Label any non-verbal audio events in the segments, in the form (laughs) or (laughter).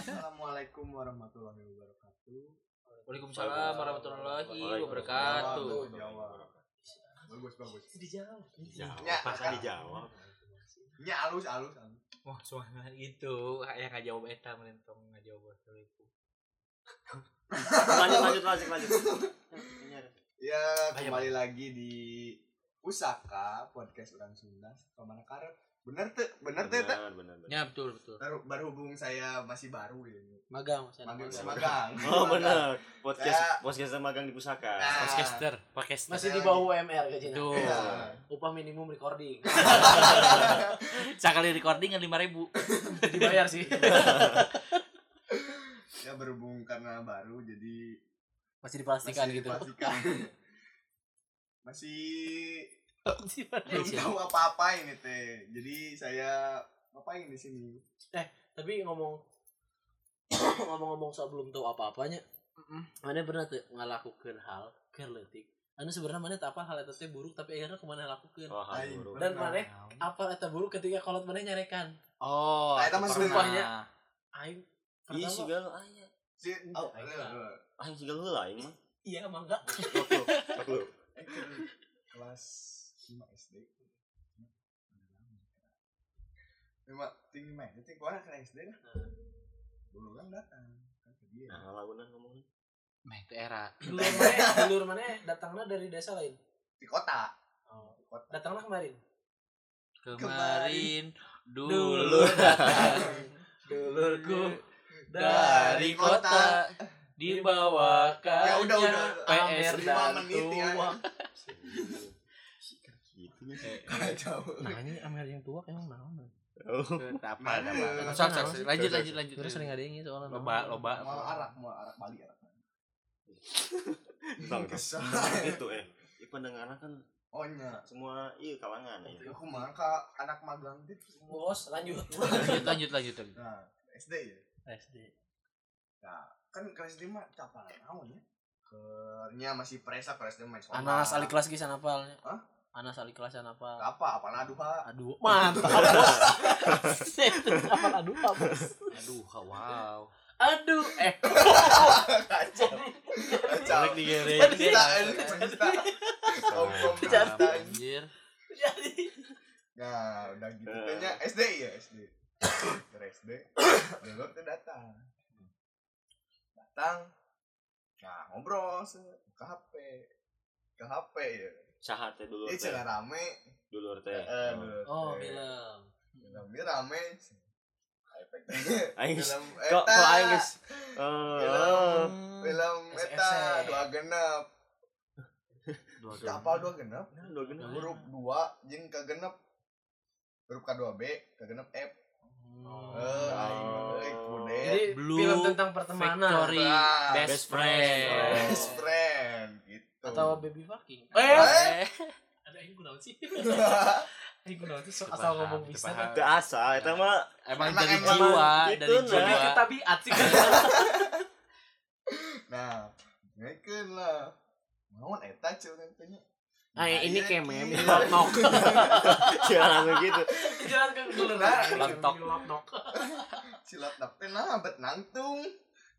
Assalamualaikum warahmatullahi wabarakatuh. Waalaikumsalam warahmatullahi wabarakatuh. Jawa. Bagus bagus. dijawab Ya, Masa dijawab? Nya alus alus. alus. Wah, soalnya itu yang nggak jawab eta menentong nggak jawab itu. Lanjut lanjut lanjut lanjut. Ya Ayo, kembali lagi di Pusaka podcast orang Sunda. Ke mana karet? Bener tuh, bener tuh. Teh? Benar benar. benar. Ya betul betul. Baru baru hubung saya masih baru ya. magang saya Magang magang. magang. (laughs) Oh benar. Podcast Ya. podcast magang di pusaka. Nah. Podcaster, podcaster. masih di bawah UMR gajinya Tuh. Iya. upah minimum recording (laughs) Sekali recording kan lima ribu. (laughs) dibayar sih Ya berhubung karena baru jadi masih dipastikan masih gitu dipastikan. masih belum sih? tahu apa-apa ini teh. Jadi saya ngapain di sini? tapi ngomong ngomong-ngomong soal belum tahu apa-apanya mana pernah tuh ngelakukan hal kerletik anu sebenarnya mana tak apa hal itu teh buruk tapi akhirnya ke mana lakukan Oh, Aing. halo. dan mana apa itu buruk ketika kolot mana nyarekan Oh, Nah, eta mah pernah. sumpahnya. aing Ih pertama sih galau aya. Si, oh, Aing iya, lah. iya. Aing sih galau lah aing mah. iya emang enggak. Eh, ke- kelas 5 SD. Lima tinggi main, itu gua ke SD dah. Dulu kan datang kan ke dia. Nah, lagunan ngomongin. Meh, itu era. dulur mana dulur mana datangnya dari desa lain Di kota. oh. Di kota. datangnya kemarin Kemarin dulu datang (laughs) dulurku dari kota dibawakan Ya udah udah. PR lima dan menit ya. (laughs) Gitu ya. Kacau. nah ini Amer yang tua emang naon Oh. apa sok, sok. Lanjut lanjut lanjut. terus sering ada yang soalnya loba loba. Mau arak, mau arak Bali arak. Tong. Kesal. Gitu eh. Ih pendengarna kan Oh nya. semua iya kalangan ya. Aku mah ka anak magang gitu. bos (laughs) lanjut Lanjut lanjut lanjut. Nah, SD ya. SD Nah, kan kelas 5 apa naon ya? Kernya masih presa kelas 5 main soal. Anas ali kelas gisan apalnya Hah? Anas ali kelas apa Apa? Apa aduh, Pak? aduh mantap apa aduh bos Aduh, wow. aduh eh Kacau. Kacau. Balik digeret. Penista, ini penista. Om-om Jadi. penista. Anjir. jadi Nah, udah gitu. Kayaknya SD ya, SD. Ke SD. Dulu tuh datang. Datang. Nah, ngobrol ke HP. Ke HP ya. Sahat teh dulu Ini teh. cenah rame. Dulur teh. Eh, oh teh. film Film ini rame. (laughs) Aing Film kok eta. kok aing geus eh Film film SSC. eta dua genep. (laughs) Dua Kapal dua genep. dua genep. Huruf dua jeung ke genep. Huruf K2B ke genep F. Eh, aing mah jadi Blue film tentang pertemanan Ah, Best Friend. Best friend. Atau baby fucking Eh. ada yang kunaon sih (laughs) kunaon sih sok asal ngomong bisa paham. Teu asa eta mah Emang Emang- dari emang jiwa, gitu, dari (laughs) nah. lebih ke jiwa. tabiat sih Nah, ngakeun lah. Naon eta cenah teh nya. nah ini Iya, kemem iya. ini lapnok (laughs) jangan langsung gitu. jalan ke dulu Nah, laptop. lapnok Silat dap teh nah bet nangtung.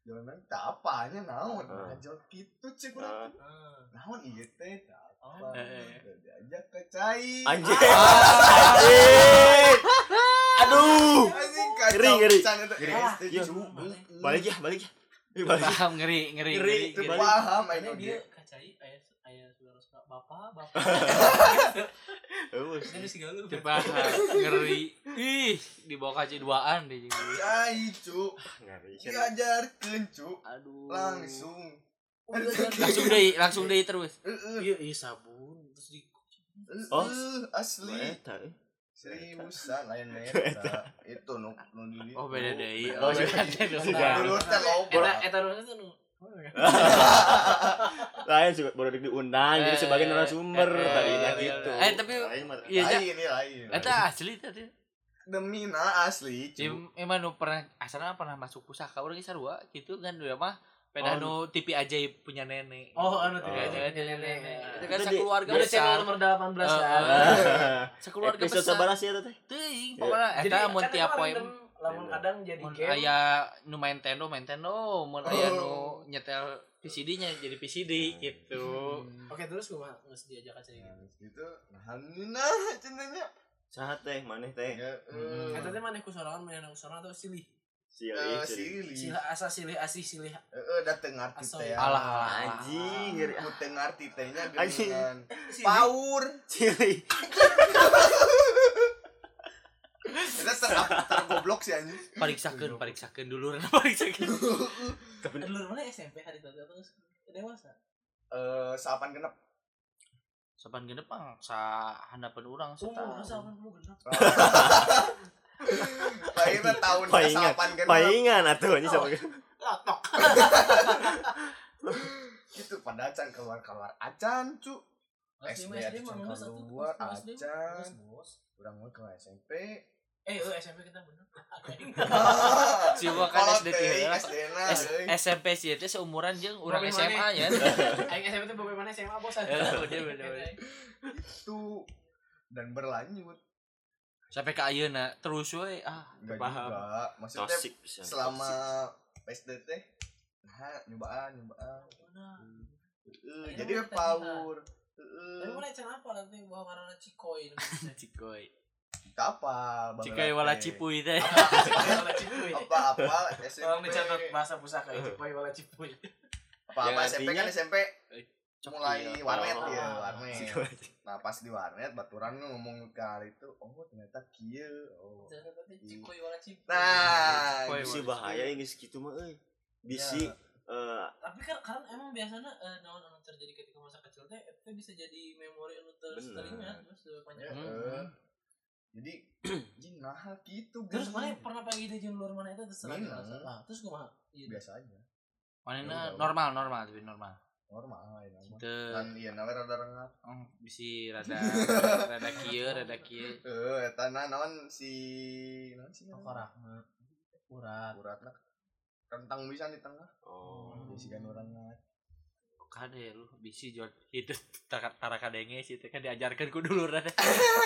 Jalan tak apanya naon. Ah. Ngajol kitu cek Ah. urang. Naon ieu teh tak Oh. apa. Eh, eh. Diajak ke cai. Anjing. Anjing. (laughs) Aduh. Anjing kacau Ngeri, ngeri. Iya. Balik ya, balik ya. Ih, balik. Paham ngeri ngeri Ngeri, ngeri. Paham ini dia kacai ayah bapak bapak ini sih Teu paham ngeri. Ih, di bawah kaci duaan deh ieu. Cai cu. Ngeri. Diajarkeun cu. Aduh. Langsung. Langsung deui, langsung deui terus. Heeh. iya iya sabun terus di Oh. asli. Eta. eh. seriusan lain beda itu nu nu di Oh, beda deui. Oh, beda. loba eta eta nu Lain juga baru diundang jadi Eh, sebagai narasumber eh, tadinya eh, gitu. eh, tapi- Iya, lain ini lain Eta asli tadi. demi na asli Jadi cu. emang nu pernah asalnya pernah masuk pusaka orang sarua gitu kan udah mah Oh. Pedah nu TV ajaib punya nenek. Oh, anu Oh, tidak aja iya, punya nenek. Itu kan Itu di- sekeluarga Ada channel besar. nomor 18 Eh, kan. eh. Sekeluarga Episode besar. sabaraha sih eta teh? Teuing pokoknya Jadi eta mun kan tiap poe random, lamun kadang jadi mun game. aya nu main Nintendo, main Nintendo, mun aya nu Oh. nyetel VCD-nya jadi VCD gitu. Oke, terus gue nggak diajak aja gitu. Nah, gitu nah nah cenanya Saha teh maneh teh? ya Hmm. Eta teh maneh ku sorangan maneh ku sorangan atau silih. Eh ieu. silih Silih asa silih asih silih. eh da teu ngarti teh Alah, alah. Anjing, ngeri Ku teu ngarti teh nya Anjing. geuningan Silih. paur Cili. (laughs) Eta ter ter goblok sih anjing Pariksakeun, pariksakeun dulu (laughs) pariksakeun. Tapi Dulu mana SMP hari tadi atau dewasa? eh salapan genep Saban genep mah sa handapeun urang Umur setahun. masa kan lu genap. Akhirnya (laughs) tahun ke Paingan, salapan genep paingan atuh anjing sama Latok. Gitu (laughs) pada acan keluar-keluar acan cu SD SD SD acan mah satu keluar SD acan bos. Urang mah ke SMP Eh, oh, SMP kita bener. Siwa kan Kolot SD teh, tiga. SD na S- euy. (laughs) (laughs) (laughs) SMP sih itu seumuran jeung urang Tapi SMA ya. Aing SMP teh bagaimana? SMA bos aja. Eh, bener, bener, bener. itu dan berlanjut. Sampai ke ayeuna. Terus we ah enggak paham. juga maksudnya Tosik selama PSD teh nah nyobaan nyobaan jadi kita power. Tapi Heeh. mana can apa nanti? Bawa karena Cikoy. Cikoy. kapal (laughs) Cikoy wala teh. Wala Cipuy. apa apa SMP Tolong dicatat bahasa pusaka Cikoy wala Cipuy. apa apa SMP kan SMP mulai Cokil. warnet Oh. ya warnet nah pas di warnet baturan ngomong kali itu oh ternyata kieu oh nah Cipoy. Bisi bahaya yang geus kitu mah euy. Bisi eh tapi kan kan emang biasanya eh, naon anu terjadi ketika masa kecil teh itu bisa jadi memori anu terus teringat terus eh, panjang. Ya, Hmm. Jadi (clears throat) jing nah gitu Terus mana pernah panggil dia jeung luar mana itu terserah Minang. dirasa. Ah, terus kumaha? Iya. biasa aja Ya udah. normal normal tapi normal. normal ya. Teu dan iya nawe rada rengat oh, bisi rada (laughs) rada kieu rada kieu. eh eta na naon si naon sih Korak. Urat. uratna rentang bisa di tengah oh. bisi kan orang Kade lu bisi jod itu tara tara kadenge sih teh kan diajarkan ku dulu rada.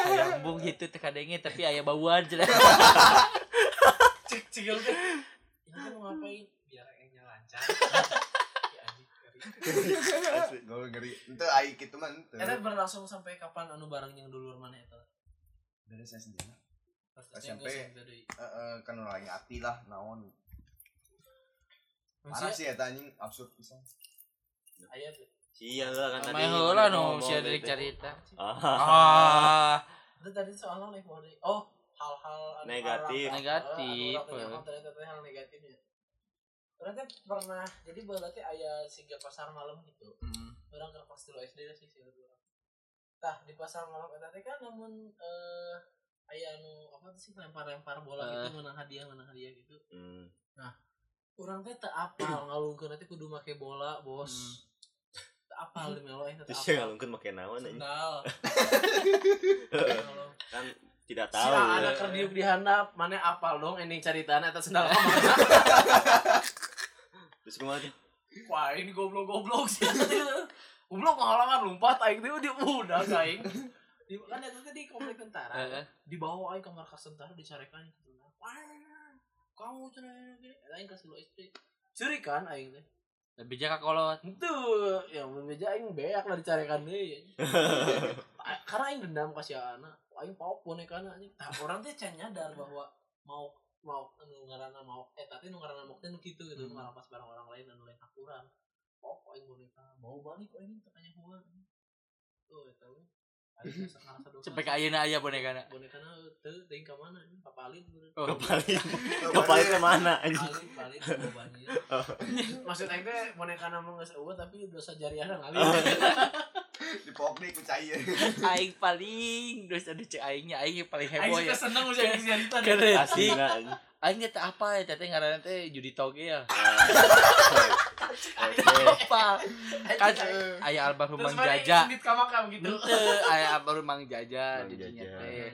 Aya embung gitu teh kadenge tapi aya bauan cenah. Cik cigil teh. Ini mau ngapain? Biar engnya lancar. (laughs) Ya gue ngeri itu ai gitu mah Eta berlangsung sampai kapan anu bareng yang dulur mana eta? dari saya sendiri SMP. kan orang hati lah naon Maksudnya sih eta anjing absurd pisan aya tuh. Sia lah kan tadi. Main nu ngomong sia gitu. deuk carita. Ah. Ah, Itu tadi soalnya naik mau Oh, hal-hal anu Negatif. Negatif. anu orang tanya, ternyata teh hal negatifnya. Ternyata pernah jadi berarti aya siga pasar malam gitu. hmm. orang ke pasti lo SD lah sih sih orang tah di pasar malam eta teh kan namun eh aya anu apa sih lempar-lempar bola Eh. gitu menang hadiah menang hadiah gitu Hmm. Orang teh teu apal (clears throat) ngalungkeun teh kudu make bola bos. Teu apal di melo eta yang apal. ngalungkeun make naon anjing? sendal. (laughs) Kan tidak si tahu. ada kerdiuk di handap mana apal dong ending caritana eta sendal (laughs) mana Terus kumaha tuh? wah ini goblok-goblok sih. Goblok pengalaman lompat aing teh di udah aing. Di kan teh di komplek tentara. Eh, dibawa aing ke markas tentara dicarekan wah kamu cenah aing kasih lo istri. Curi kan aing teh? Lebih jaga kolot. itu yang berbeda aing beak lah dicarekan deui. (laughs) Karena aing dendam kasih anak aing pau bonekana anjing. Tah orang teh can nyadar bahwa mau mau anu ngaranna mau eh tapi nu ngaranna mau teh nu kitu gitu. Hmm. ngarampas barang orang lain anu lain hak urang pau aing boneka. Mau balik aing teh tanya huan tuh eta we aing ngerasa ngerasa dosa. Sampai ke ayeuna aya bonekana. bonekana teu teuing ka mana bener Oh, Kepalin. Kepalin (laughs) ke mana? Paling paling bobanya. Maksud aing teh bonekana mah geus eueuh tapi dosa jariahna ngalir. dipok deh ku cair aing paling terus ada cek aingnya aing yang paling Aing heboh suka ya. seneng udah jadi cerita. Keren. Asli. Aing teh apa ya teteh ngaranna teh judi toge ya. (laughs) Apa? Kan aya almarhum Mang Jaja. Gitu. Henteu aya almarhum Mang Jaja jadinya teh.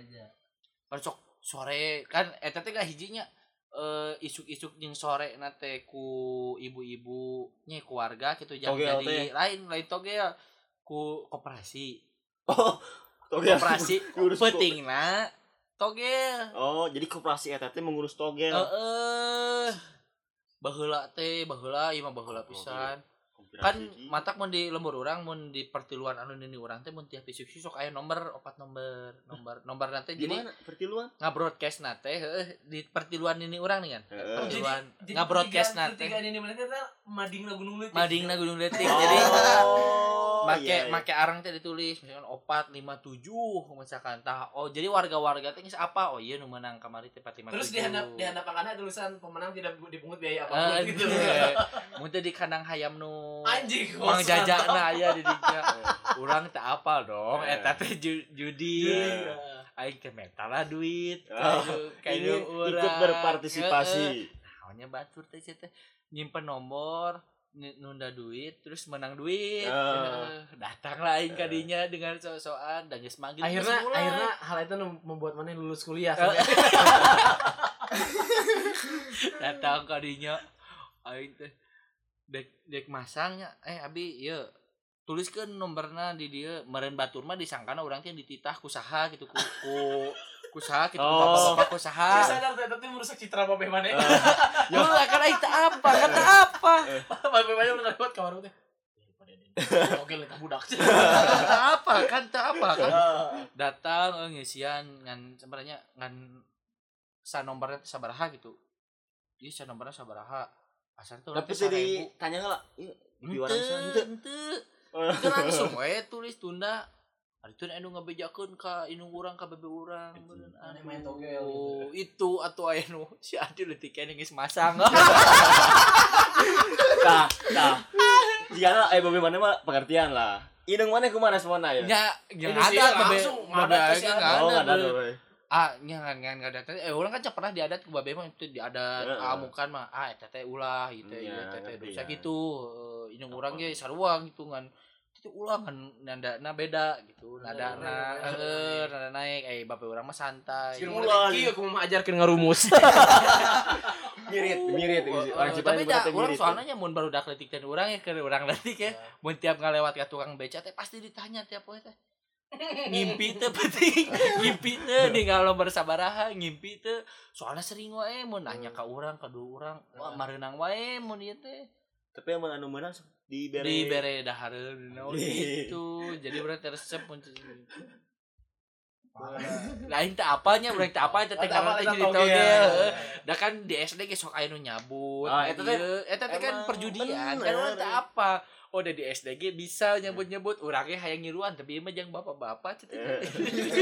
Kan sok sore kan eta teh hijinya eh isuk-isuk jeung sore nate ku ibu-ibu nya keluarga gitu Togel jadi lain lain togel ku koperasi Oh, togel. koperasi (laughs) ko- pentingna togel Oh, jadi koperasi eta teh mengurus togel. heeh baheula teh baheula ieu mah baheula pisan. Koperasi kan matak mun di lembur urang mun di pertiluan anu nini urang teh mun tiap isuk sok aya nomor opat nomor nomor nomor nanti di jadi mana? Pertiluan? ngabroadcast nate heeh di pertiluan ini urang nih kan. Oh, jadi Pertiluan jadi ngabroadcast ketiga- nate ketiga ini mereka teh madingna gunung leutik madingna gunung letik Oh, (laughs) jadi iya, iya. make arang teh ditulis misalkan opat lima tujuh misalkan tah oh jadi warga-warga teh apa oh iya nu menang kamari teh 457 terus di handap di handapangannya tulisan pemenang tidak dipungut biaya Eh, apa pun gitu (laughs) mun teh di kandang hayam nu anjing Mang jajana aya di dinya. Urang teh apal dong Eh. eta teh ju- judi. Iya. Aing teh meta lah duit. Oh, Kayak ikut berpartisipasi. Naonnya batur teh teh nyimpen nomor nunda duit terus menang duit. Eh, datang lah aing kadinya dengan so-soan dan geus manggil akhirnya akhirnya hal itu membuat mana lulus kuliah. Eh. (laughs) datang kadinya. Aing teh dek dek masangnya. Eh abi ieu tuliskeun nomorna di dieu meureun batur mah disangkana urang teh dititah ku saha gitu ku ku ku saha gitu Oh. bapak-bapak ku Saya saha sadar teh tapi merusak citra babe mana? Lu lah kan aing teh apa? Kata apa babe mana udah lewat kamar teh (laughs) Oke, lihat budak. kata (laughs) apa kan teh apa kan datang eh, ngisian ngan sebenarnya ngan sa nomornya sabaraha gitu Iya, sa nomornya sabaraha. Asal tuh Tapi teh ditanya lah, "Ieu di Ente, warang sana henteu?" ente. Oh. Itu langsung we (laughs) tulis tunda. Ari teh anu ngabejakeun ka indung urang ka bebe urang. Beneun, Ane aduh. main togel Oh, itu atuh aya nu (laughs) si Adi leutik kene geus masang. (laughs) (laughs) Tah, tah. Jika eh babe mana mah pengertian lah. Indung mana kumaha responna ya? Ini sih ada bebe bebe Oh, ada. ada bebe. we. Ah, nya ngan ngan ngadat eh urang kan cak pernah diadat ku babe mah itu diadat amukan mah ah eta teh ulah gitu Iya, ya teh teh dosa ya. gitu. Eh, Indung urang ge sarua gitu ngan itu ulah kan nanda beda gitu nada na heeh nada naik. eh babe urang mah santai. Sing Ulah. mulai kieu aku mau ajarkeun ngarumus. (laughs) Mirip, mirip. Oh, orang Cipanas tapi dah orang mirip. soalnya mun baru dak letik dan orang ya ke orang letik ya mun tiap ngalewat ke tukang beca teh pasti ditanya tiap poe teh. (laughs) Ngimpi teh penting ngimpi teh ninggal nomor sabaraha ngimpi teh. Soalnya sering wae mun nanya ka urang ka dua urang wah mareunang wae mun ieu teh. Tapi yang anu menang di bere. di bere dahareun no, Di- gitu jadi berarti resep mun lain teh apanya teh apa teh teh karena teh jadi togel heuh. Dah kan di SD ge sok aya nu nyabut. Ah, Ah, eta eta teh eta teh kan emang perjudian. Kan teh apa? Oh, da di SD ge bisa nyebut-nyebut urang ge hayang ngiruan tapi mah jeung bapak-bapak cenah. Eh,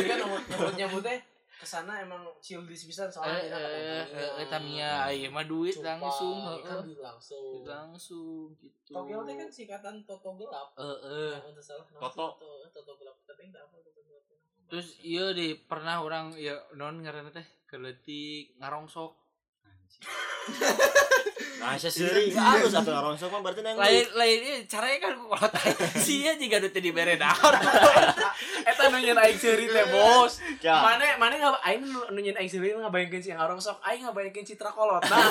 (laughs) kan nyebut nyebut teh ke sana emang childish Eh soalnya eh kata eh tamia aya mah duit langsung kan heeh. duit langsung. Langsung gitu. Togel teh kan singkatan toto gelap. Heeh. Yang untuk salah. Toto. Toto toto gelap. Tapi enggak apa toto gelap. Terus iya di pernah orang ya non ngaranna teh keletik ngarongsok. Nah, saya seri harus atau rongsok mah berarti nang. Lain lain ieu caranya kan kalau tanya sia juga nu teh dibere daun. Eta nu nyeun aing seuri teh bos. Ya. Mane mane enggak aing nu nu nyeun aing seuri ngabayangkeun si ngarong sok aing ngabayangkeun citra kolot. Nah,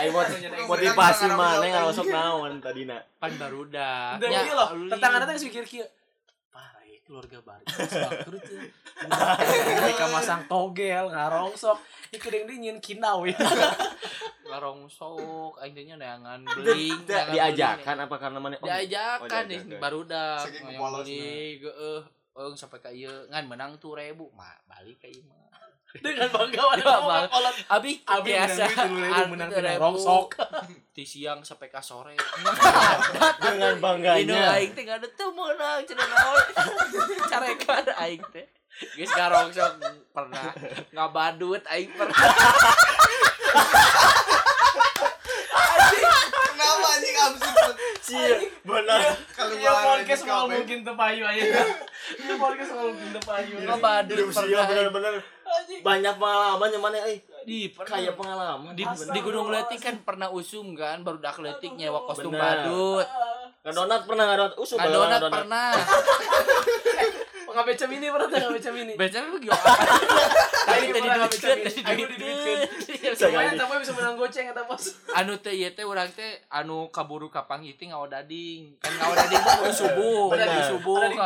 (laughs) mot motivasi mana yang rongsok naon tadina. Pan barudak. udah Ya, loh. Tetangga teh mikir kieu. Keluarga baru. Ya. Mereka masang togel ngarong sok. Ieu kedeng deui nyeun kinau ya. ngarongsok akhirnya neangan beling neangan diajakan apa karena mana? diajakan Oh, nih diajakan. barudak Saking yang kepolosna. beling heeh Eung sampai ka ieu ngan menang tuh ribu mah balik ka ieu mah Dengan bangga Ya, Bang. kolot. abi Abi biasa menang duit dulu itu menang ribu. rongsok. ti (laughs) siang sampai ka sore Dengan bangganya. aing teh ngada teu meunang cenah naon (laughs) carekan aing teh geus ngarongsok pernah ngabadut aing pernah (laughs) Kenapa anjing absurd? Sia, benar. Kalau Iya podcast mau mungkin tepayu aja. Iya. Podcast mau mungkin tepayu. Hidup sia pernah? benar-benar. Banyak pengalaman yang mana eh di kayak pengalaman. di, di Gunung Letik kan pernah usum kan baru dak letik nyewa kostum badut. Ngadonat pernah ngadonat. Usum ngadonat. pernah (laughs) nggak beca mini pernah tuh nggak beca mini Biasanya lu gimana? Tadi tadi duitkeun, nggak tadi duitkeun. Semuanya tapi bisa menang goceng kata bos Anu teh ieu teh urang teh anu kaburu ka panggih teh dading. Kan dading teh kudu subuh, di subuh. kan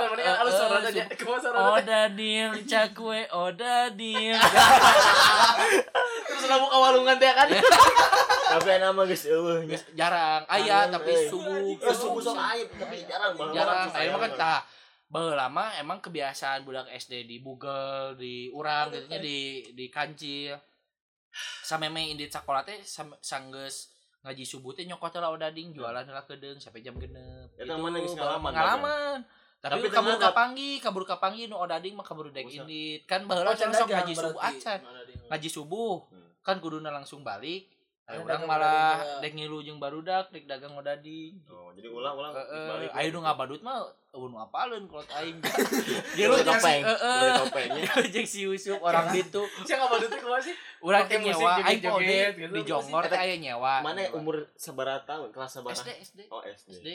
aja suara Oh aja dadil cakwe, oh dadil. (laughs) terus labu kawalungan teh kan (laughs) Tapi nama geus eueuh nya. Jarang aya Kangen, tapi subuh. Eh, subuh sok aya tapi jarang banget. jarang ayo mah kan tah baheula lama emang kebiasaan budak SD di Google di urang gitu nya di di kancil. Sameme indit sakola teh sanggeus ngaji subuh teh nyokot heula odading jualan heula kedeung sampai jam genep? Eta mana geus ngalaman, pengalaman tapi, Tapi kabur kapanggi kabur kapanggi nu odading mah kabur dek indit. Kan baheula can sok ngaji subuh acan. Ngaji ngaji subuh. Hmm. kan kuduna langsung balik Ayo dagang malah dek ngilu jeung barudak dek dagang odading Oh, jadi ulang-ulang Heeh, ayo nu ngabadut mah eueuh nu apaleun kalau aing. (laughs) Dia lu topeng, heeh. beli topengnya. (laughs) Jeung si Yusuf orang ditu. siapa (laughs) nggak badut ke mana sih Urang teh nyewa aing pode gitu. di Jongor teh aya nyewa. Mana umur sabaraha tahun? Kelas sabaraha? SD SD. Oh, SD.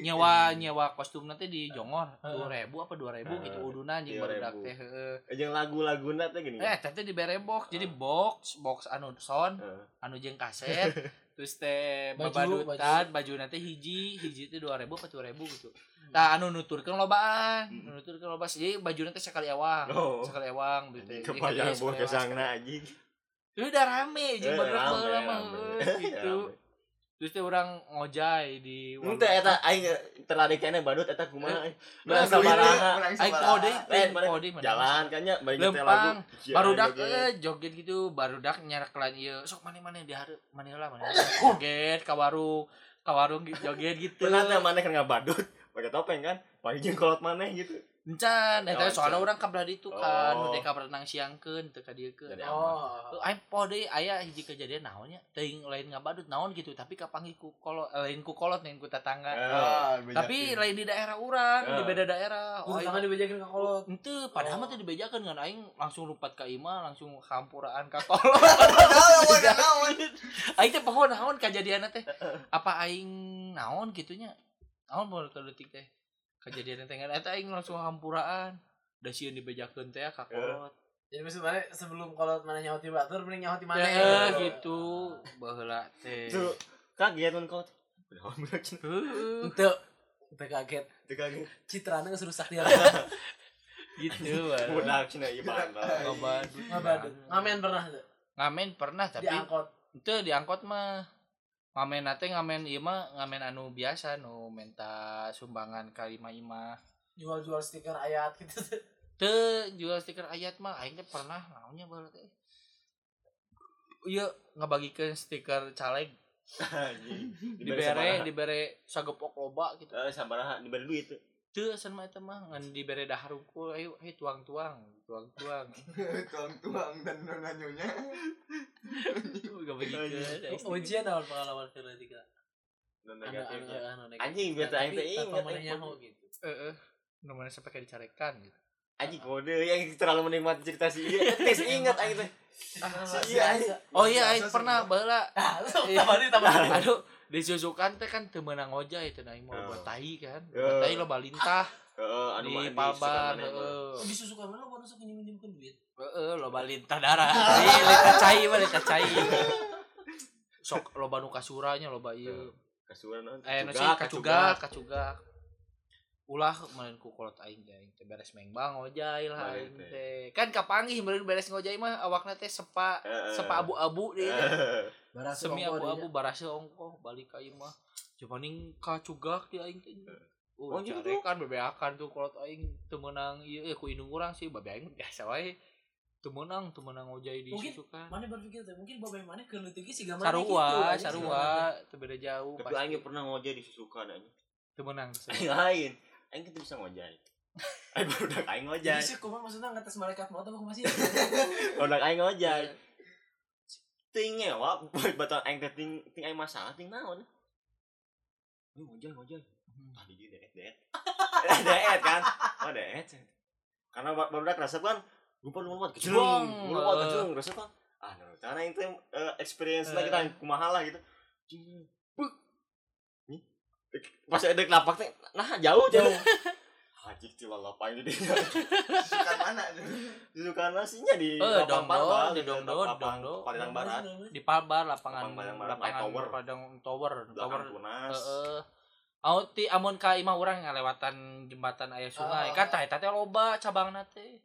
Nyewa nyewa kostum nanti di Jongor dua ribu apa dua ribu Heeh. gitu udunan jeung 2.000. barudak teh heeh. Eh, Jeung lagu-laguna teh gini. Eh teh teh dibere box jadi box box anu sound Heeh. Anu jeung kaset (laughs) terus teh Baju, babadutan baju nanti hiji hiji teh dua ribu dua ribu gitu. Nah anu nuturkeun lobaan anu nuturkeun lobaan. Jadi baju nanti sekali ewang Oh. sekali ewang gitu. Kebayang buah kesangna itu udah rame jeung Eh, baru rame. heuh, gitu. (laughs) terus teh orang ngojay di Henteu eta aing terlarik kene badut eta kumaha. Menang Menang sabaraha. aing kode Lain aing kode mana Jalan kan nya bari Lempang. lagu. barudak Joget. eh joget gitu barudak nyareklan ieu sok mana-mana di hari mana heula mana joget ka warung ka warung gitu, joget gitu Pernah teh maneh kan ngabadut pakai topeng kan. Paling jeung kolot maneh gitu. encan eta Oh, soalnya encan. orang kablah ditu kan Oh. teh berenang siangkeun teu ka dieu keun oh aing poe deui aya hiji kejadian naonnya teuing lain ngabadut naon gitu tapi kapanggih ku kolot eh, lain ku kolot lain ku tetangga Eh, tapi lain di daerah urang di Eh. beda daerah aing- tangan dibejakin ke kolot Ente, padahal mah Oh. teh dibejakeun ngan aing langsung lompat ka imah langsung hampuraan ka (laughs) kolot. (laughs) aing teh pohon naon kejadianna teh? Apa aing naon gitunya? Naon baru ke detik teh? Kejadian teh eta aing langsung hampuraan. Da sieun dibejakeun teh ka kolot. jadi maksudnya sebelum kolot mana nyauti batur mending nyauti mana Ya gitu, baheula teh. Tuh, kaget mun kolot. Ente ente kaget Teu kaget. citranya nggak rusak dia (laughs) gitu bae. Budak cenah ieu bandel. Ngabadut. ngabadut ngamen pernah tuh Ngamen pernah tapi diangkot itu diangkot mah ngamen nate ngamen ieu mah ngamen anu biasa nu minta sumbangan ka imah-imah jual-jual stiker ayat gitu. Tuh teu jual stiker ayat mah aing teh pernah naonnya baru teh. Ieu ngabagikeun stiker caleg. (laughs) Dibere dibere sagepok loba gitu. Eh, sabaraha diberi duit. tuh. Teu asa mah eta mah ngan dibere dahar hungkul ayo hei tuang-tuang tuang-tuang. (laughs) Tuang-tuang dan nonanyonya ngabagikeun ujian awal pengalaman ketika Dan anu anu anu negatif. Anjing, biar Tapi aing teh aing nyaho gitu. Heeh nu mana sampai kayak dicarekan gitu. Anjing kode yang terlalu menikmati cerita si iya. (laughs) Tes ingat aing teh. Si iya anjing. oh iya aing pernah baheula ah lu tambah nih tambah aduh disusukan teh kan teu meunang ngojay teh nah mau Oh. buat tai kan buat tai lo balintah (laughs) Heeh, anu mah di di mana mah. heeh Oh, disusukan mana lu masuk ini minjemkan duit Heeh, loba lintah darah. Lintah cai mah lintah cai. Sok loba nu kasuranya loba ieu. Kasuran naon? Eh, nu sih kacugak, kacugak. Ulah meureun ku kolot aing teh aing teh beres mengbang ngojay lah aing teh. Kan kapanggih meureun beres ngojay mah awakna teh sepa sepa abu-abu deui barang Semi abu-abu barase ongkoh balik ka imah. Cumaning kacugak di aing teh. Oh, Oh, gitu? carekan bebeakan tuh kolot aing teu meunang ieu eh ku indung urang sih babe aing biasa wae. Teu meunang, teu meunang ngojay di Mungkin susukan. mana berpikir teh mungkin bapak mana ke leutik sih gambar sarua sarua teu beda jauh Tapi aing pernah ngojek di Suzuka anjing. teu menang Aing (laughs) lain. Aing kita bisa ngojek. (laughs) Aing baru udah aing jadi ngojek. sih kumaha maksudnya ngatas malaikat mau atau masih Udah (laughs) aing ngojek. Ting nyewa (laughs) batal aing ting ting aing masalah ting naon. Ini ngojek ngojek. Tadi dia deet deet. Deet kan. Oh deet. Karena ba- baru udah kerasa kan lupa lupa kecil lupa kecil kerasa kan ah nah, karena itu eh, experience lah kita kumaha lah gitu buk. Pas ada lapak teh nah jauh jauh. Ah cik (laughs) cilalapain di Sukan mana karena sihnya di Eh, lapang Palbal, di Dongdon, lapang Dongdon. Padang Barat. di Palbar lapangan lapangan Tower. Padang Tower Tower. Heeh Au ti amun ka imah urang ngalewatan jembatan aya sungai. Kan tah eta teh loba cabangna teh.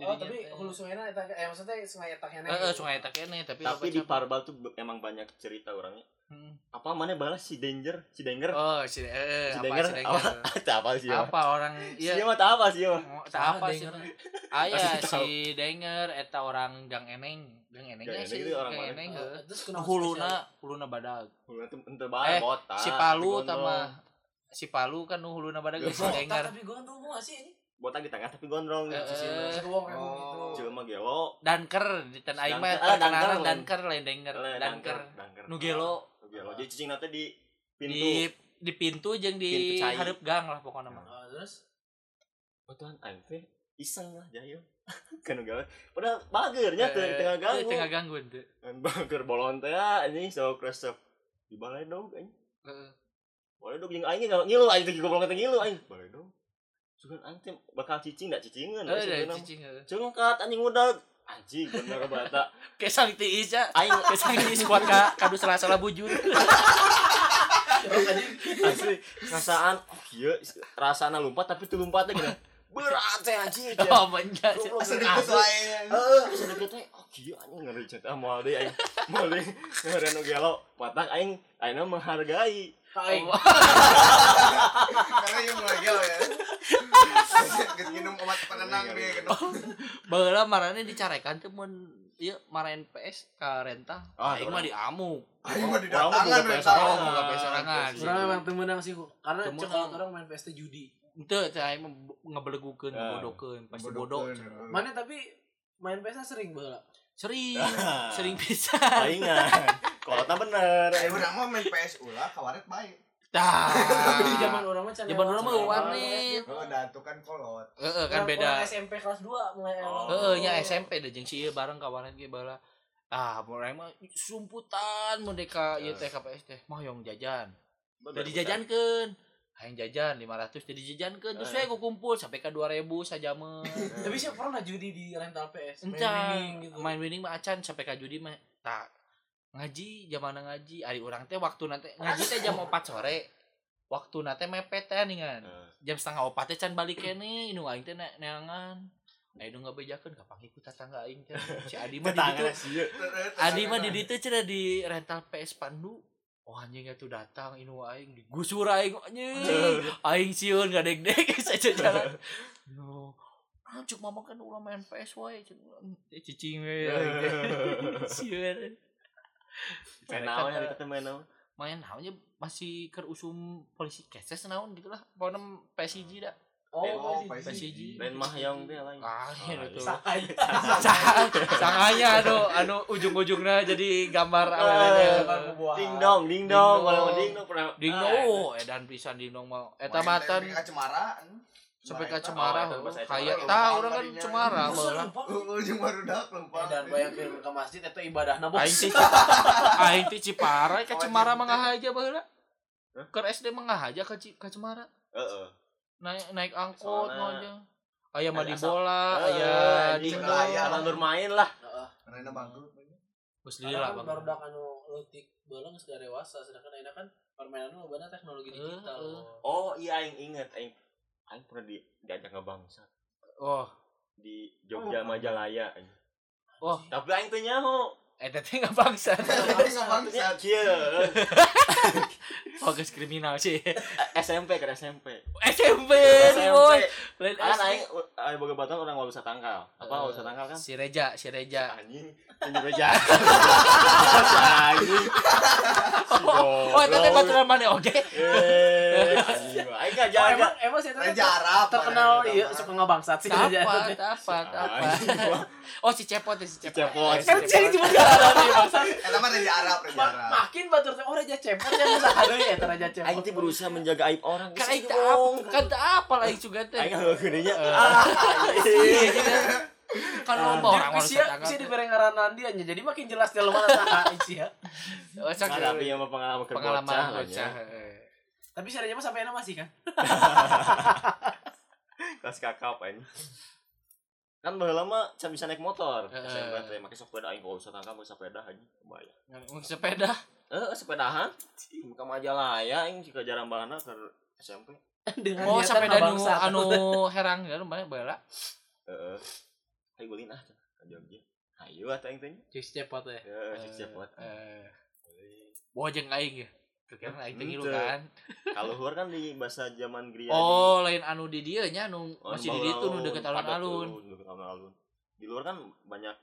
Oh, tapi teh. hulu sungainya eta eh maksudnya sungai eta kene. Heeh, sungai eta kene tapi tapi di. Parbal tuh emang banyak cerita orangnya Hmm. apa mana balas si danger si danger Oh, si eh si danger si (laughs) apa apa sih ya Apa orang si iya mah tak apa sih ya Oh, tak Ah, apa sih. Aya Masih tahu. si Denger eta orang Gang Eneng. Gang Eneng ya sih. orang Gang mana? Eneng Eh, heuh. Terus kenapa Huluna, huluna badag. Udah tuh ente Eh, bae botak si Palu sama si Palu kan nu huluna badag Iya, si? Denger. tapi gondrong sih ini. Botak di tengah tapi gondrong Eh, di sisi eh. Seruang kayak Oh. gitu. Jelema gelo Danker di tan aing mah Danker, Danker, Danker lain Denger. Eh, Danker. Nu gelo Nu gelo jadi cicing nanti di pintu di di pintu jeung di hareup gang lah pokoknya mah. Ah, terus Betulan aing teh iseng lah jayo (laughs) kan gak padahal bagernya tuh di tengah Eh, gang tengah gangguan tuh. kan bager bolon teh ah, anjing sok resep di balai dong anjing Heeh. boleh dong jeung aing ngilu aing teh goblok teh ngilu aing boleh dong Aing teh bakal cicing enggak cicingan Eh, da cicing. heuh. cungkat anjing udah anjing bener bata (laughs) Kesang tiis ya. aing Kesang tiis kuat ka kadu salah-salah bujur. (laughs) asli rasaan oh iya rasana lompat tapi tuh lompatnya gini berat teh (laughs) anjing Oh, banyak. Sedikit asli. wae. Heeh, sedikit teh oh kieu anjing ngeri cerita moal deui aing. Moal deui ngeureun nu gelo. Patak aing ayeuna menghargai. kain. Karena yang mulai gelo ya. Minum obat penenang deh gitu. Baheula marane dicarekan teh mun ieu marahin PS ka rentah. Ah, Aing mah diamuk. Aing mah Orang didatangan boga pesorangan. tahu. Oh, boga pesorangan. Orang emang temenang sih karena cek orang main PS teh judi. Henteu teh aing mah ngebelegukeun, Ah. bodokeun, pasti bodoh. Bodokeun. Mana tapi main PS sering baheula. Sering, (laughs) sering pisan. Palingan. Kolotna bener. Eh urang mah main PS ulah kawaret bae. Di zaman orang mah Zaman urang mah warnet. Oh, da tuh kan kolot. Heeh, kan Orang- beda. orang SMP kelas 2 mulai Oh. Heeh, nya SMP deh jeung si ieu bareng kawanan ge baheula. Ah, mulai mah sumputan mun dek ka ieu teh KPS teh. Mah yong jajan. Udah dijajankeun. Hayang jajan 500 jadi jajankeun terus Eh. we ku kumpul sampai ke 2000 sajaman. Tapi sih pernah judi di rental PS. Main winning gitu. main winning mah acan sampai ka judi mah tak ngaji zaman ngaji. Ari urang teh waktu nanti ngaji teh jam 4 sore. Waktu nanti mepet teh ningan jam setengah opat teh can balik kene inu aing teh ne- neangan. Ayo nggak bejakan gampang ikut tetangga aing teh. Si Adi mah di ditu sih. Adi mah di ditu cenah di rental PS Pandu. Oh anjing atuh datang inu aing digusur aing anjing. Aing sieun gadeg-deg saja (laughs) jalan. No cuk mama kan ulah main PS wae cicing we sieun Main naon ya kita main naon? main naonnya masih keur usum polisi keses naon gitulah pokoknya PSG dah Oh, Oh, PSG. PSG. Lain mah yang dia lain. ah ya Ah, itu Sakai. sanganya anu anu ujung-ujungnya jadi gambar awalnya Ding dong, ding dong, kalau dong. ding dong pernah. ding Ah, dong oh edan pisan ding dong mau eta matan Main Cemara. Sampai ke Cemara. Cemara Oh, kayak Cemara. tah orang kan. Cemara malah lupa? Oh, jeung barudak lempang. Dan bayangkeun ke masjid eta ibadahna bos. aing teh (laughs) aing teh Cipara ke Oh, Cemara mah ngahaja baheula ke SD mah ngahaja ke ke Cemara Heeh. naik naik angkot Soalnya- aja aya mah di bola aya. Kalau nur main lah. Heeh. Karena bangkrut. Geus lila bang baru dak anu leutik beuleung sudah dewasa sedangkan ayeuna kan permainan nu lobana teknologi digital. Oh iya aing inget aing aing pernah di diajak ngebangsa oh di Jogja Majalaya aing. oh Tapi aing teh nyaho. eta teh nggak bangsa Tapi nggak bangsa. Kieu. (laughs) oh geus kriminal sih SMP kan SMP. SMP SMP. nih boy lain Kan aing aing boga batan orang walusa tangkal. Apa Eh, walusa tangkal kan? si Reja si Reja Anjing. Tunjuk aja. (laughs) Anjing. oh oh eta teh baturan mana oke Eh, anjing. Aing gak Oh, jaga. emang emang sih eta Reja Arab. terkenal Reja iya Arab. suka ngabangsat sih apa Reja apa apa Anjing. oh si Cepot ya si Si Cepot Cepot. Eh, si Kan cari cuma jalan nih bangsat. Eta mah Reja Arab, Reja Arab. Makin batur teh oh Reja cepot yang eta Reja cepot. Aing teh berusaha menjaga aib orang. kan itu dong. apa kan teu apa lah yang juga teh Aing nggak gedenya. Eh. Ah, Iya, gitu. kan loba orang orang Sia tetangga sia teh. dibere ngaranan dia nya jadi makin jelas dia lemah saha isia. Oh, cak, Ngalamin sama pengalaman kerbocah pengalaman ya. heeh. Tapi Reja mah sampai masih kan. (laughs) kelas kakap aing kan baheula mah can bisa naik motor. SMP teh make sepeda aing kalau usah tangkap sepeda aja kebayang Ngomong sepeda? Eh sepedahan? Ke Majalaya aing jika jarang banget ke SMP dengan oh sepeda nu ngebangsat. anu (laughs) herang ya banyak bala heeh ayo beliin ah ke Jogja. Ayo atuh aing teh Cik cepot ya? Buat eh bawa jeung aing ya Kira aing teh kan. kalau luar kan di bahasa zaman Gria Oh, lain anu di dieu nya anu Oh, masih di ditu nu deket alun-alun. deket alun-alun di luar kan banyak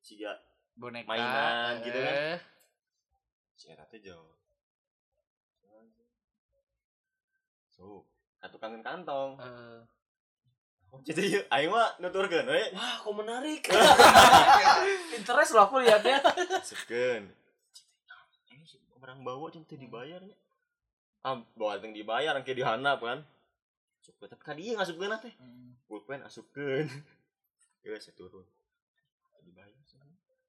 siga Boneka. Mainan gitu kan. eh. si eta teh jauh so atuh kangen kantong Eh, jadi yuk aing mah nuturkeun we wah kok menarik (laughs) interest loh aku lihatnya Sekeun. Orang bawa cing teu dibayarnya. Ah, bawa teu dibayar engke dihandap kan. Asupkeun tapi ka dieu ngasupkeun teh. mm. Pulpen asupkeun. Geus (laughs) saya turun. Dibayar sih.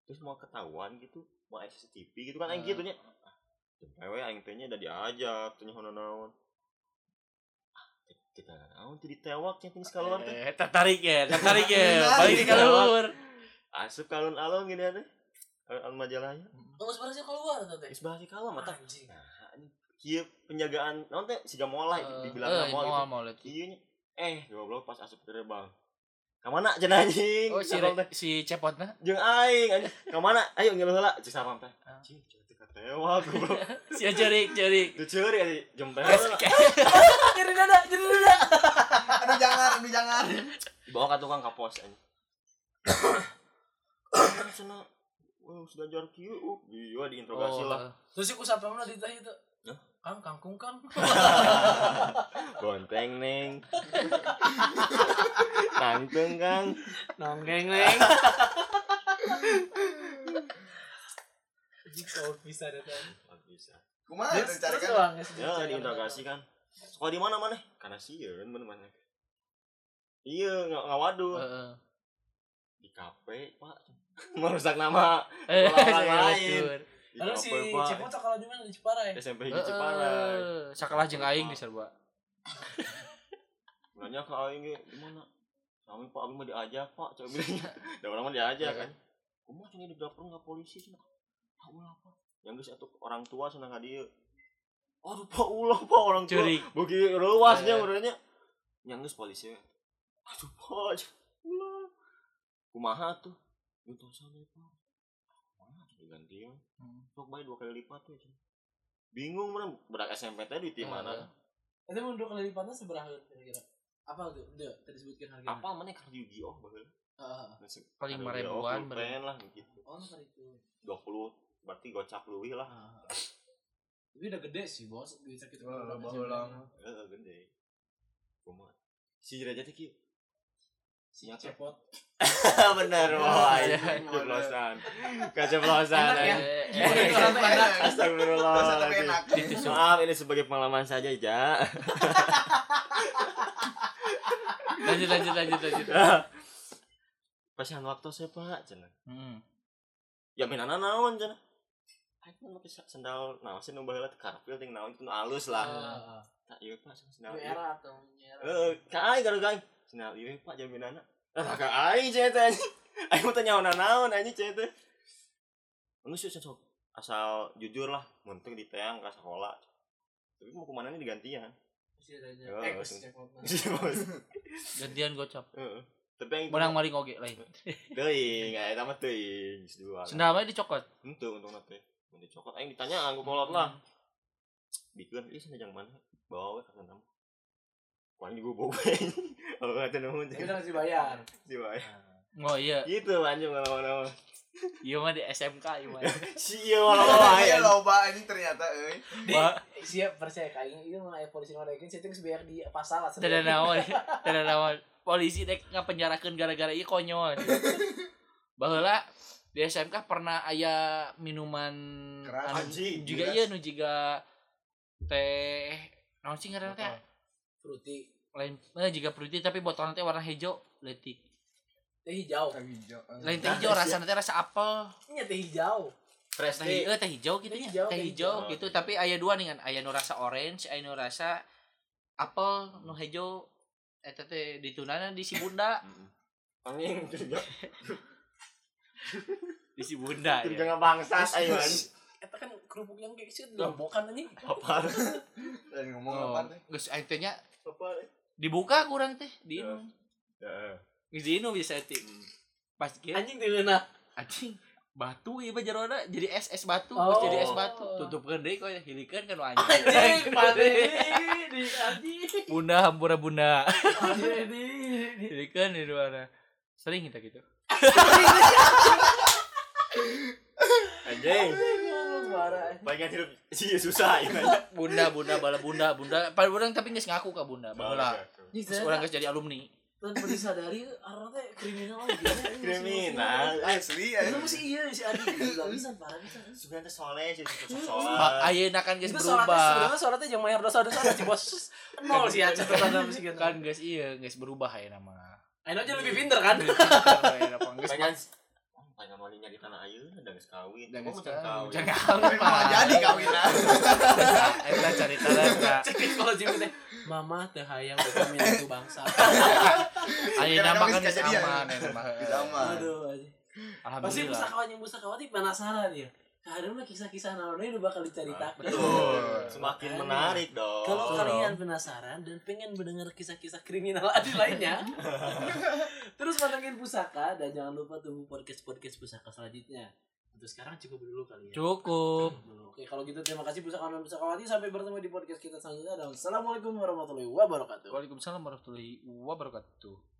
Terus mau ketahuan gitu, mau CCTV gitu kan aing kitu nya. Jempewe aing teh da diajak teh nya naon. Ah, kita naon teh ditewak cing sekalian teh. Eh, tertarik ya, tertarik ya. (laughs) Balik ke luhur. Asup ka alun-alun gini teh. Alun Majalaya. Tunggu sebenarnya keluar tuh teh Geus balik kalem mata. anjing Nah, ini kieu penjagaan naon teh siga moal lah Eh, dibilang eh, moal gitu. moal moal itu. Iya nya. Eh, goblok pas asup ke gerbang. Ka mana cenah anjing? Oh, si si cepotna. Jeung aing anjing. Ka mana? Ayo ngilu heula cek sarong teh. Ah. Anjing, katewa goblok. Si jerik jerik. Teu ceuri anjing jempel. jadi dada jadi dada Aduh jangan, aduh jangan. Dibawa ka tukang ka pos anjing. (coughs) Kan cenah Wah, sudah jar kieu. Uh, Iya diinterogasi lah. terus aku siapa mana di teh itu Hah? kang kangkung kang Bonteng (laughs) neng. Nangtung kang. nonggeng neng Anjing kau bisa deh teh Bisa. Kumaha terus cari terus kan? ya Ya, diinterogasi kan. Sekolah di mana mana? Karena sieun bener mana? Iya, nggak waduh. Heeh. Di kafe, Pak. (laughs) Merusak nama (laughs) Eh, Sekolah orang saya lain. di lalu si. Cepot kalau di mana di Ciparai SMP di Ciparai. Sakalah jeung aing di serba. (laughs) Nanya ke aing ge, di mana? Kami Pak, abi mah diajak, Pak. Coba bilangnya. Da orang mah diajak kan. Kumaha cenah di dapur enggak polisi cenah. Pak ulah Pak. Yang geus atuh orang tua cenah ka dieu. Aduh, Pak ulah Pak orang tua. Cerik. Bagi ruasnya Eh. menurutnya. Yang geus polisi. Aduh, Pak. Ulah. Kumaha tuh? Itu sana, Pak. Kumaha diganti ya. Hmm. Sok dua kali lipat ya. Bingung mana berak SMP teh di tim mana? itu mau dua kali lipatnya seberapa kira-kira apa tuh udah tadi sebutkan harganya Apa mana kartu Yu-Gi-Oh baheula? Ah, Paling Yu-Gi-Oh, ribuan, lah gitu. oh ntar itu 20 berarti gocap luwih lah. Ah. tapi udah gede sih bos bisa baheula. SMP. Heeh, gede. Kumaha? Si Raja teh kieu. si cepot (laughs) Bener, wah, iya. Keceplosan. Keceplosan. Ya? Eh, tapi Astagfirullahaladzim. enak. ditusuk. Maaf, ini sebagai pengalaman saja, Ja. (laughs) Lanjut lanjut lanjut lanjut. (laughs) Pasihan waktu saya, Pak, cenah. Hmm. Ya minana naon cenah. Aku kan pakai sendal naon sih nu baheula teh karpil ting naon itu nu alus lah. Ah, Tak ieu Pak sendal. Era atau era Eh, ka aing Sendal ieu Pak jaminana. Ah, ka aing cenah (laughs) teh. Aing mau tanya naon anjing cenah teh. Anu sih sok asal jujur lah, muntung di teang ka sekolah. Tapi mau ke mana nih digantian. Oh, eh (laughs) Gantian gocap. Heeh. Tapi aing Menang maling oge lain. (laughs) teuing, eta mah teuing. Geus dua. Sendal mah dicokot. Henteu untung teh. Mun dicokot aing ditanya aku kolot lah. Bikeun ieu sana jang mana? Bawa we ka sana. Kuan digubuk we. Oh, kata nuhun. tapi udah ngasih bayar Si wae. Oh iya, Gitu anjing lawan-lawan. (laughs) iya mah di SMK iya mah. Si ieu lawan Iya loba ini ternyata euy. siap percaya kayak ini mah aya polisi ngodekin setting sebiar di pasal lah Tidak naon, (laughs) tidak naon. Polisi dek ngapenjarakeun gara-gara ieu konyol. Baheula di SMK pernah aya minuman Keras. anu Anjing, juga iya nu juga teh naon sih ngaranna teh? Fruity Lain eh juga fruity tapi botolnya teh warna hijau leutik. teh hijau Teh hijau. Lain teh hijau rasanya teh rasa apel. ini teh hijau Fresh Teh, tea. eh, teh hijau gitu Teh ya. hijau, Teh teh hijau hijau. gitu tapi aya dua nih kan, aya nu rasa orange, aya nu rasa apel, nu hijau eta teh ditunana di si bunda (laughs) Angin (laughs) di si bunda ya. nggak bangsat ayo. (laughs) Eta kan kerupuk yang kayak gitu lambokan anjing. Apa? dan (laughs) ngomong Oh, apa teh geus aing teh nya Apa? dibuka kurang teh di Ya. Ya. geus di bisa teh pas ge Anjing teu ngeunah. anjing batu ieu mah jerona jadi es es batu Oh. jadi es batu tutupkeun deui kok hilikeun kan anjing (laughs) Anjing pade di anjing. bunda hampura bunda di. di- hilikeun di mana sering kita gitu (laughs) Anjing. Marah. Bagian hidup sih susah ya. bunda bunda bala bunda bunda pada orang tapi geus ngaku ka bunda Anjing Terus orang geus jadi alumni tanpa disadari arah teh kriminal lagi. Kriminal. asli Itu masih iya si Adi bisa parah bisa. Sebenarnya teh soleh sih Hmm. sholat. Ma, ayeuna kan geus berubah sebenarnya sholatnya jangan mayar dosa dosa si bos. Nol sih aja masih gitu. kan geus iya geus berubah ayeuna mah Ayo aja lebih pinter kan. Pengen pengen walinya di tanah kawin. Dan Kok geus mau kawin. kawin? Jangan (laughs) kawin Malah mah. jadi kawinan (laughs) Eta carita eta. Cekik kalau Jimmy teh Mama teh hayang berkami itu (laughs) bangsa. Ayeuna mah kan. Sama. Aduh anjing. Pasti Alhamdulillah. pusakawan yang pusakawati penasaran ya. Karena kisah-kisah naon itu bakal diceritakan. Betul. Semakin menarik dong. Kalau kalian penasaran dan pengen mendengar kisah-kisah kriminal (laughs) adi lainnya, (laughs) terus pantengin pusaka dan jangan lupa tunggu podcast-podcast pusaka selanjutnya. Untuk sekarang cukup dulu kali ya. Cukup. Dulu. Oke, kalau gitu terima kasih pusakawan dan pusakawati sampai bertemu di podcast kita selanjutnya dan assalamualaikum warahmatullahi wabarakatuh. Waalaikumsalam warahmatullahi wabarakatuh.